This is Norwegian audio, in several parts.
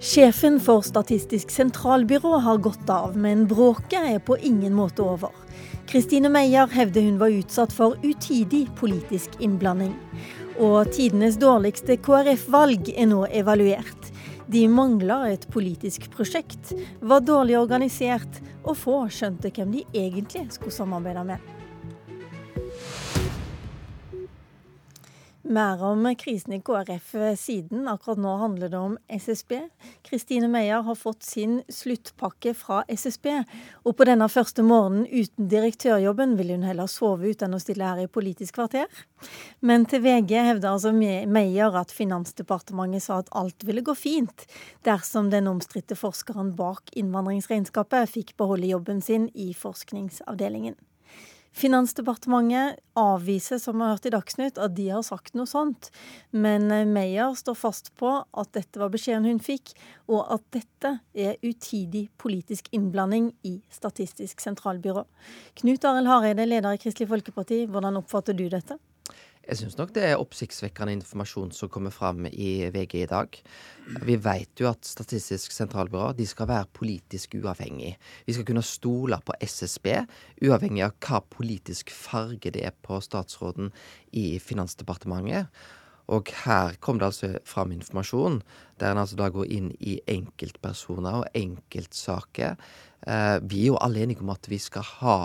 Sjefen for Statistisk sentralbyrå har gått av, men bråket er på ingen måte over. Kristine Meyer hevder hun var utsatt for utidig politisk innblanding. Og tidenes dårligste KrF-valg er nå evaluert. De mangla et politisk prosjekt, var dårlig organisert, og få skjønte hvem de egentlig skulle samarbeide med. Mer om krisen i KrF siden. Akkurat nå handler det om SSB. Kristine Meyer har fått sin sluttpakke fra SSB. Og på denne første morgenen uten direktørjobben vil hun heller sove ut enn å stille her i Politisk kvarter. Men til VG hevder altså Meyer at Finansdepartementet sa at alt ville gå fint dersom den omstridte forskeren bak innvandringsregnskapet fikk beholde jobben sin i forskningsavdelingen. Finansdepartementet avviser, som vi har hørt i Dagsnytt, at de har sagt noe sånt. Men eh, Meyer står fast på at dette var beskjeden hun fikk, og at dette er utidig politisk innblanding i Statistisk sentralbyrå. Knut Arild Hareide, leder i Kristelig Folkeparti, hvordan oppfatter du dette? Jeg syns nok det er oppsiktsvekkende informasjon som kommer fram i VG i dag. Vi vet jo at Statistisk sentralbyrå de skal være politisk uavhengig. Vi skal kunne stole på SSB, uavhengig av hva politisk farge det er på statsråden i Finansdepartementet. Og her kom det altså fram informasjon der en altså da går inn i enkeltpersoner og enkeltsaker. Eh, vi er jo alle enige om at vi skal ha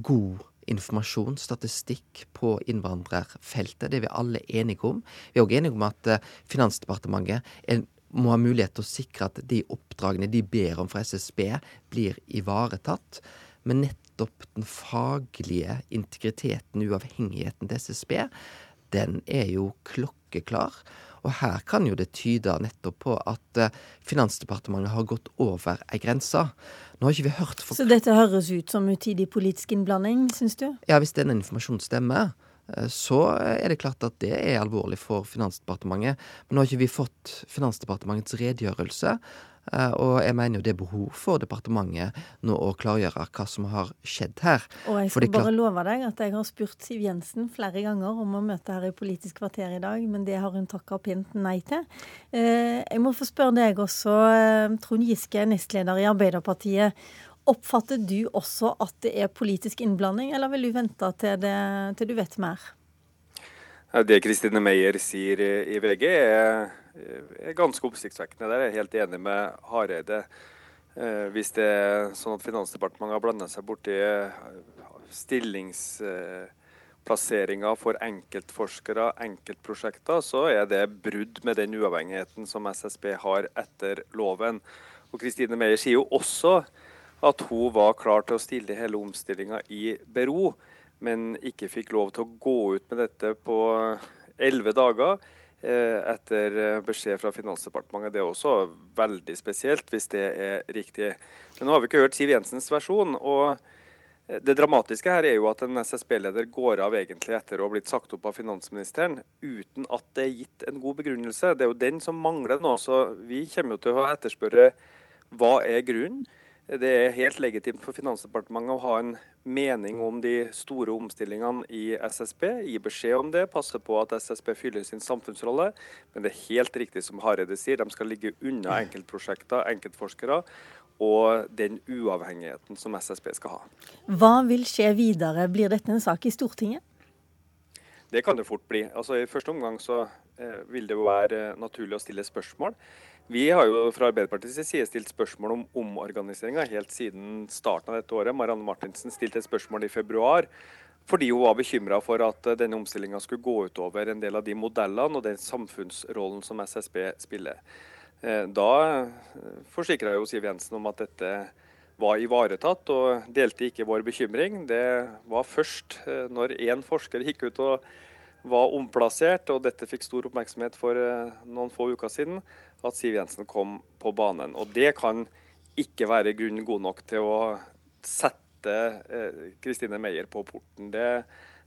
god informasjon, statistikk på innvandrerfeltet. Det er vi alle enige om. Vi er òg enige om at eh, Finansdepartementet er, må ha mulighet til å sikre at de oppdragene de ber om fra SSB, blir ivaretatt. Men nettopp den faglige integriteten, uavhengigheten til SSB, den er jo klokkeklar. Og her kan jo det tyde nettopp på at eh, Finansdepartementet har gått over ei grense. Nå har ikke vi hørt Så dette høres ut som utidig politisk innblanding, syns du? Ja, hvis denne informasjonen stemmer. Eh, så er det klart at det er alvorlig for Finansdepartementet. Men nå har ikke vi fått Finansdepartementets redegjørelse. Eh, og jeg mener jo det er behov for departementet nå å klargjøre hva som har skjedd her. Og jeg skal bare love deg at jeg har spurt Siv Jensen flere ganger om å møte her i Politisk kvarter i dag, men det har hun takka pent nei til. Eh, jeg må få spørre deg også, Trond Giske, nestleder i Arbeiderpartiet. Oppfatter du også at det er politisk innblanding, eller vil du vente til, det, til du vet mer? Det Kristine Meyer sier i VG, er er ganske oppsiktsvekkende. Der er jeg helt enig med Hareide. Eh, hvis det er sånn at Finansdepartementet har blanda seg borti eh, stillingsplasseringer for enkeltforskere, enkeltprosjekter, så er det brudd med den uavhengigheten som SSB har etter loven. Og Kristine Meyer sier jo også at hun var klar til å stille hele omstillinga i bero, men ikke fikk lov til å gå ut med dette på elleve dager. Eh, etter eh, beskjed fra Finansdepartementet. Det er også veldig spesielt, hvis det er riktig. Men nå har vi ikke hørt Siv Jensens versjon. og eh, Det dramatiske her er jo at en SSB-leder går av egentlig etter å ha blitt sagt opp av finansministeren, uten at det er gitt en god begrunnelse. Det er jo den som mangler nå. så Vi kommer jo til å etterspørre hva er grunnen. Det er helt legitimt for Finansdepartementet å ha en mening om de store omstillingene i SSB. Gi beskjed om det, passe på at SSB fyller sin samfunnsrolle. Men det er helt riktig som Hareide sier, de skal ligge unna enkeltprosjekter, enkeltforskere og den uavhengigheten som SSB skal ha. Hva vil skje videre? Blir dette en sak i Stortinget? Det kan det fort bli. Altså, I første omgang så eh, vil det jo være naturlig å stille spørsmål. Vi har jo fra Arbeiderpartiets side stilt spørsmål om omorganiseringa helt siden starten av dette året. Marianne Martinsen stilte et spørsmål i februar fordi hun var bekymra for at denne omstillinga skulle gå utover en del av de modellene og den samfunnsrollen som SSB spiller. Eh, da eh, forsikra jo Siv Jensen om at dette var ivaretatt, og delte ikke vår bekymring. Det var først eh, når én forsker gikk ut og var omplassert, og dette fikk stor oppmerksomhet for noen få uker siden, at Siv Jensen kom på banen. Og det kan ikke være grunn god nok til å sette Kristine eh, Meyer på porten. Det,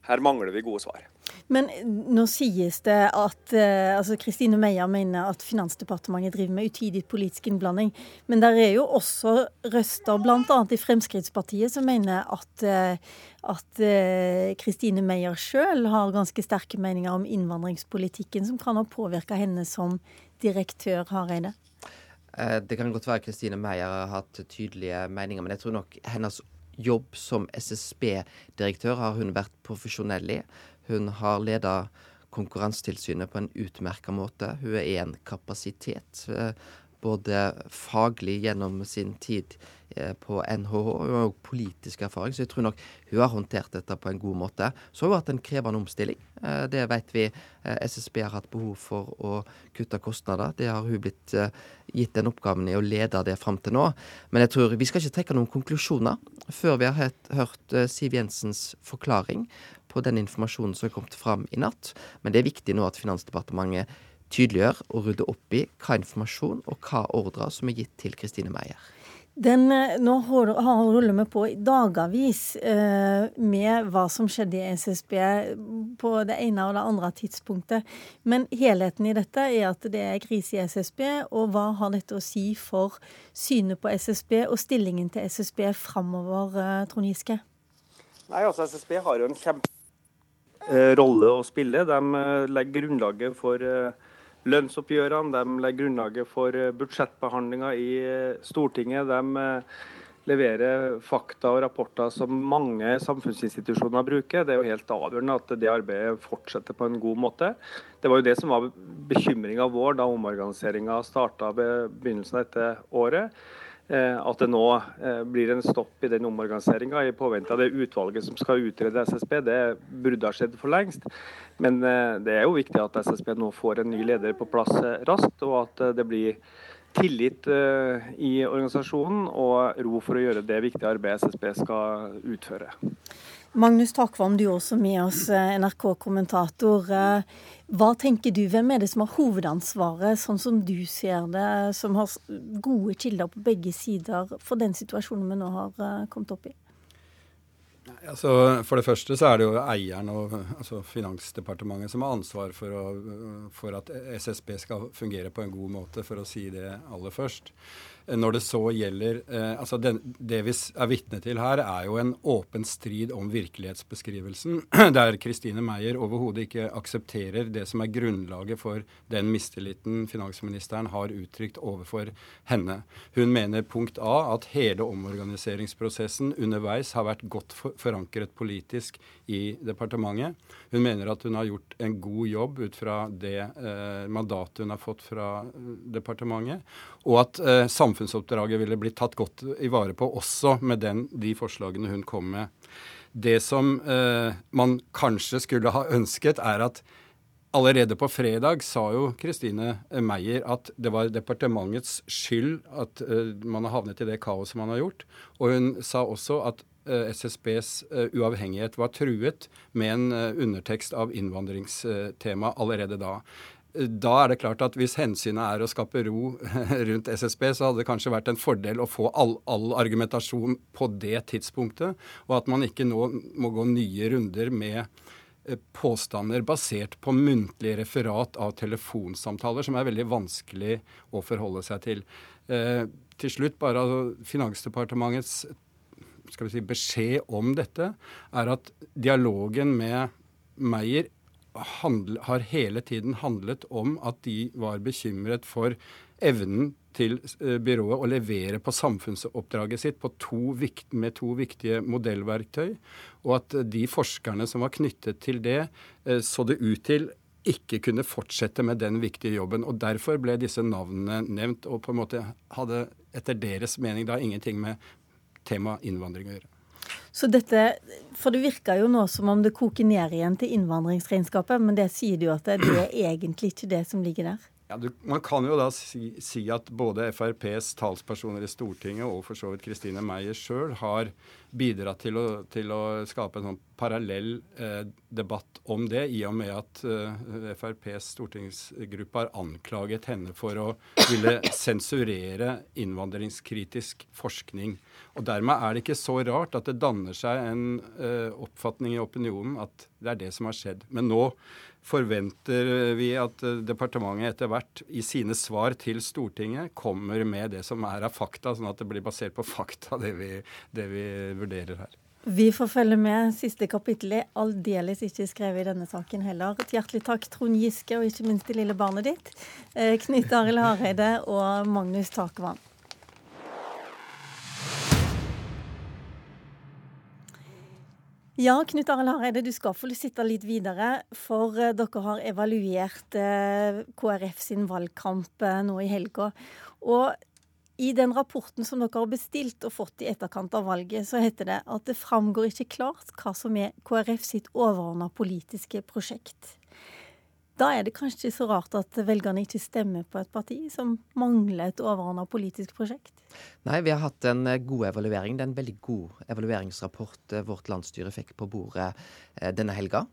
her mangler vi gode svar. Men nå sies det at eh, altså Kristine Meyer mener at Finansdepartementet driver med utidig politisk innblanding. Men der er jo også røster, bl.a. i Fremskrittspartiet, som mener at eh, at Kristine eh, Meyer sjøl har ganske sterke meninger om innvandringspolitikken, som kan ha påvirka henne som direktør Hareide? Eh, det kan godt være Kristine Meyer har hatt tydelige meninger, men jeg tror nok hennes jobb som SSB-direktør har hun vært profesjonell i. Hun har leda Konkurransetilsynet på en utmerka måte. Hun er en kapasitet, eh, både faglig gjennom sin tid Eh, på NHH. og politisk erfaring, så jeg tror nok hun har håndtert dette på en god måte. Så har hun hatt en krevende omstilling. Eh, det vet vi eh, SSB har hatt behov for å kutte kostnader. Det har hun blitt gitt den oppgaven i å lede det fram til nå. Men jeg tror vi skal ikke trekke noen konklusjoner før vi har hørt Siv Jensens forklaring på den informasjonen som er kommet fram i natt. Men det er viktig nå at Finansdepartementet tydeliggjør og rydder opp i hva informasjon og hva ordrer som er gitt til Kristine Meyer. Den, eh, nå holder vi på i dagavis eh, med hva som skjedde i SSB på det ene og det andre tidspunktet. Men helheten i dette er at det er krise i SSB. Og hva har dette å si for synet på SSB og stillingen til SSB framover, eh, Trond Giske? Nei, altså SSB har jo en kjemperolle eh, å spille. De eh, legger grunnlaget for eh, lønnsoppgjørene, de legger grunnlaget for eh, budsjettbehandlinga i eh, Stortinget. De eh, leverer fakta og rapporter som mange samfunnsinstitusjoner bruker. Det er jo helt avgjørende at det arbeidet fortsetter på en god måte. Det var jo det som var bekymringa vår da omorganiseringa starta ved begynnelsen av dette året. At det nå blir en stopp i den omorganiseringa i påvente av det utvalget som skal utrede SSB, det burde ha skjedd for lengst. Men eh, det er jo viktig at SSB nå får en ny leder på plass eh, raskt, og at eh, det blir tillit i organisasjonen og ro for å gjøre det viktige arbeidet SSB skal utføre. Magnus Takvam, du er også med oss, NRK-kommentator. Hva tenker du, hvem er det som har hovedansvaret, sånn som du ser det, som har gode kilder på begge sider for den situasjonen vi nå har kommet opp i? Altså, for det første så er det jo eieren og altså Finansdepartementet som har ansvar for, å, for, at SSB skal fungere på en god måte, for å si det aller først. Når det så gjelder eh, altså den, Det vi er vitne til her, er jo en åpen strid om virkelighetsbeskrivelsen, der Kristine Meyer overhodet ikke aksepterer det som er grunnlaget for den mistilliten finansministeren har uttrykt overfor henne. Hun mener punkt A at hele omorganiseringsprosessen underveis har vært godt for, forankret politisk i departementet. Hun mener at hun har gjort en god jobb ut fra det eh, mandatet hun har fått fra eh, departementet, og at eh, samfunnsoppdraget ville blitt tatt godt i vare på også med den, de forslagene hun kom med. Det som eh, man kanskje skulle ha ønsket, er at Allerede på fredag sa jo Kristine Meyer at det var departementets skyld at eh, man har havnet i det kaoset man har gjort. Og hun sa også at eh, SSBs uh, uavhengighet var truet med en undertekst av innvandringstema allerede da da er det klart at hvis hensynet er å skape ro rundt SSB, så hadde det kanskje vært en fordel å få all, all, argumentasjon på det tidspunktet, og at man ikke nå må gå nye runder med eh, påstander basert på muntlig referat av telefonsamtaler, som er veldig vanskelig å forholde seg til. Eh, til slutt bare altså, Finansdepartementets si, beskjed om dette er at dialogen med Meyer handle, har hele tiden handlet om at de var bekymret for evnen til eh, byrået å levere på samfunnsoppdraget sitt på to med to viktige modellverktøy, og at de forskerne som var knyttet til det, eh, så det ut til ikke kunne fortsette med den viktige jobben. og Derfor ble disse navnene nevnt, og på en måte hadde etter deres mening da ingenting med tema innvandring å gjøre. Så dette, For det virker jo nå som om det koker ned igjen til innvandringsregnskapet, men det sier du at det, det er egentlig ikke det som ligger der? Ja, du, man kan jo da si, si, at både FrPs talspersoner i Stortinget og for så vidt Kristine Meyer sjøl har bidratt til å, til å, skape en sånn parallell eh, debatt om det, i og med at eh, FrPs stortingsgruppe har anklaget henne for å ville sensurere innvandringskritisk forskning. Og Dermed er det ikke så rart at det danner seg en eh, oppfatning i opinionen at det er det som har skjedd. Men nå forventer vi at departementet etter hvert i sine svar til Stortinget kommer med det som er av fakta, sånn at det blir basert på fakta, det vi, det vi vurderer her. Vi får følge med. Siste kapittel er aldeles ikke skrevet i denne saken heller. Et hjertelig takk, Trond Giske, og ikke minst det lille barnet ditt, eh, Knut Arild Hareide og Magnus Takvam. Ja, Knut Arild Hareide, du skal få sitte litt videre. For eh, dere har evaluert eh, KrF sin valgkamp nå i helga. Og i den rapporten som dere har bestilt og fått i etterkant av valget, så heter det at det framgår ikke klart hva som er KrF sitt overordna politiske prosjekt. Da er det kanskje så rart at velgerne ikke stemmer på et parti som mangler et overordna politisk prosjekt? Nei, vi har hatt en eh, god evaluering. Det er en veldig god evalueringsrapport eh, vårt landsstyre fikk på bordet eh, denne helga.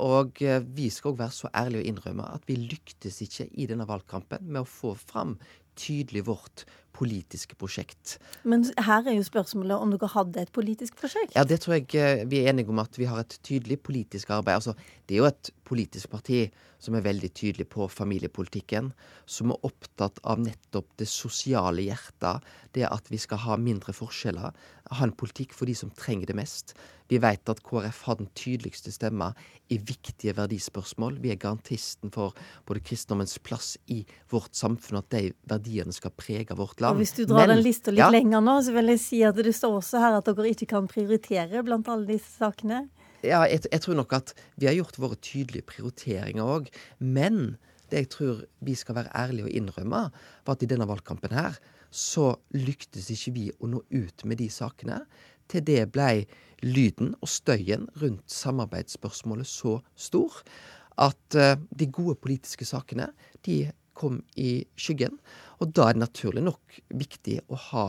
Og vi skal òg være så ærlige å innrømme at vi lyktes ikke i denne valgkampen med å få fram tydelig vårt politiske prosjekt. Men her er jo spørsmålet om dere hadde et politisk prosjekt? Ja, det tror jeg eh, vi er enige om at vi har et tydelig politisk arbeid. Altså, det er jo et politisk parti som er veldig tydelig på familiepolitikken, som er opptatt av nettopp det sosiale hjertet, det at vi skal ha mindre forskjeller, ha en politikk for de som trenger det mest. Vi vet at KrF har den tydeligste stemma i viktige verdispørsmål. Vi er garantisten for både kristendommens plass i vårt samfunn, at de verdiene skal prege vårt land. Og Hvis du drar Men, den lista litt ja. lenger nå, så vil jeg si at det står også her at dere ikke kan prioritere blant alle disse sakene. Ja, jeg, jeg tror nok at vi har gjort våre tydelige prioriteringer òg. Men det jeg tror vi skal være ærlige og innrømme, var at i denne valgkampen her så lyktes ikke vi å nå ut med de sakene. Til det blei lyden og støyen rundt samarbeidsspørsmålet så stor at uh, de gode politiske sakene de kom i skyggen. Og da er det naturlig nok viktig å ha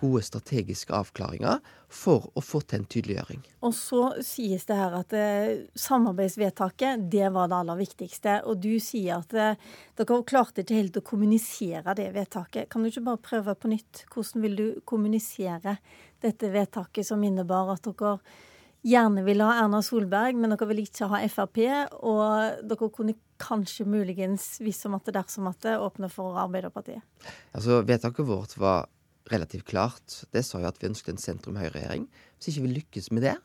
gode strategiske avklaringer for å få til en tydeliggjøring. Og så sies det her at eh, samarbeidsvedtaket det var det aller viktigste. Og du sier at eh, dere klarte ikke helt å kommunisere det vedtaket. Kan du ikke bare prøve på nytt? Hvordan vil du kommunisere dette vedtaket som innebar at dere gjerne ville ha Erna Solberg, men dere ville ikke ha Frp. Og dere kunne kanskje muligens, hvis om at det dersom det, åpne for Arbeiderpartiet. Altså, Vedtaket vårt var relativt klart. Det sa jo at vi ønsket en sentrum-høyre-regjering. Hvis ikke vi lykkes med det,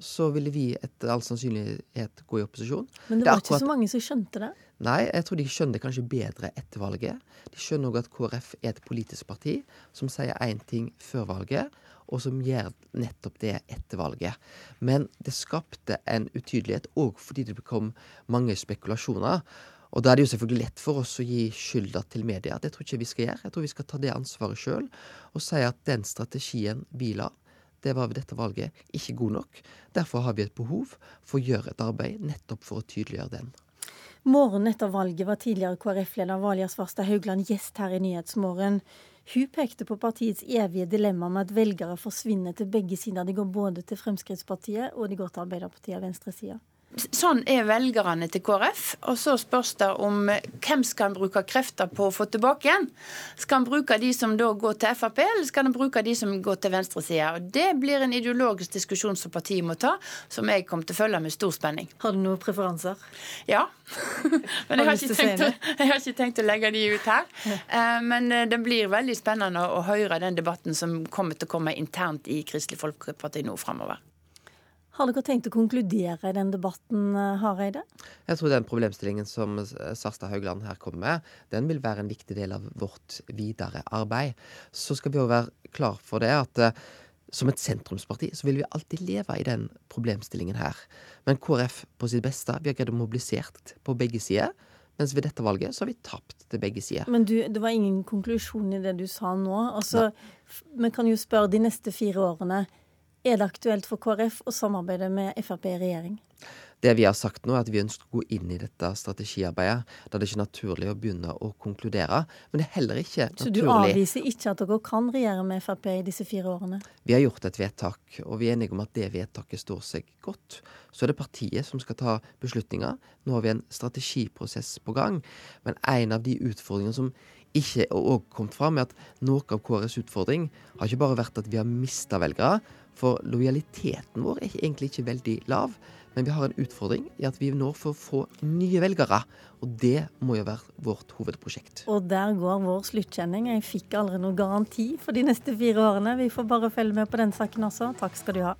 så ville vi etter all sannsynlighet gå i opposisjon. Men det, det var akkurat... ikke så mange som skjønte det? Nei, jeg tror de skjønner det kanskje bedre etter valget. De skjønner òg at KrF er et politisk parti som sier én ting før valget, og som gjør nettopp det etter valget. Men det skapte en utydelighet òg fordi det kom mange spekulasjoner. Og da er det jo selvfølgelig lett for oss å gi skylda til media. Det tror jeg ikke vi skal gjøre. Jeg tror vi skal ta det ansvaret sjøl og si at den strategien vi la, det var ved dette valget ikke god nok. Derfor har vi et behov for å gjøre et arbeid nettopp for å tydeliggjøre den. Morgenen etter valget var tidligere KrF-leder Valja Svarstad Haugland gjest her i Nyhetsmorgen. Hun pekte på partiets evige dilemma med at velgere forsvinner til begge sider. De går både til Fremskrittspartiet og de går til Arbeiderpartiet og venstresida. Sånn er velgerne til KrF. Og så spørs det om hvem skal en bruke krefter på å få tilbake igjen. Skal en bruke de som da går til Frp, eller skal en bruke de som går til venstresida? Det blir en ideologisk diskusjon som partiet må ta, som jeg kommer til å følge med stor spenning. Har du noen preferanser? Ja. Men jeg har, tenkt, jeg har, ikke tenkt å legge de ut her. Eh, men eh, det blir veldig spennende å høre den debatten som kommer til å komme internt i Kristelig Folkeparti nå framover. Har dere tenkt å konkludere i den debatten, eh, Hareide? Jeg tror den problemstillingen som Sarstad Haugland her kommer med, den vil være en viktig del av vårt videre arbeid. Så skal vi jo være klar for det at uh, som et sentrumsparti så vil vi alltid leve i den problemstillingen her. Men KrF på sitt beste, vi har greid å mobilisere på begge sider. Mens ved dette valget så har vi tapt til begge sider. Men du, det var ingen konklusjon i det du sa nå. Altså, vi kan jo spørre de neste fire årene. Er det aktuelt for KrF å samarbeide med Frp i regjering? Det vi har sagt nå, er at vi ønsker å gå inn i dette strategiarbeidet. Da det er ikke naturlig å begynne å konkludere. Men det er heller ikke naturlig Så du avviser ikke at dere kan regjere med Frp i disse fire årene? Vi har gjort et vedtak, og vi er enige om at det vedtaket står seg godt. Så er det partiet som skal ta beslutninger. Nå har vi en strategiprosess på gang. Men en av de utfordringene som ikke òg kommet fram, er at noe av KrFs utfordring har ikke bare vært at vi har mista velgere, for lojaliteten vår er egentlig ikke veldig lav. Men vi har en utfordring i at vi nå får få nye velgere. Og det må jo være vårt hovedprosjekt. Og der går vår sluttkjenning. Jeg fikk aldri noen garanti for de neste fire årene. Vi får bare følge med på den saken også. Takk skal du ha.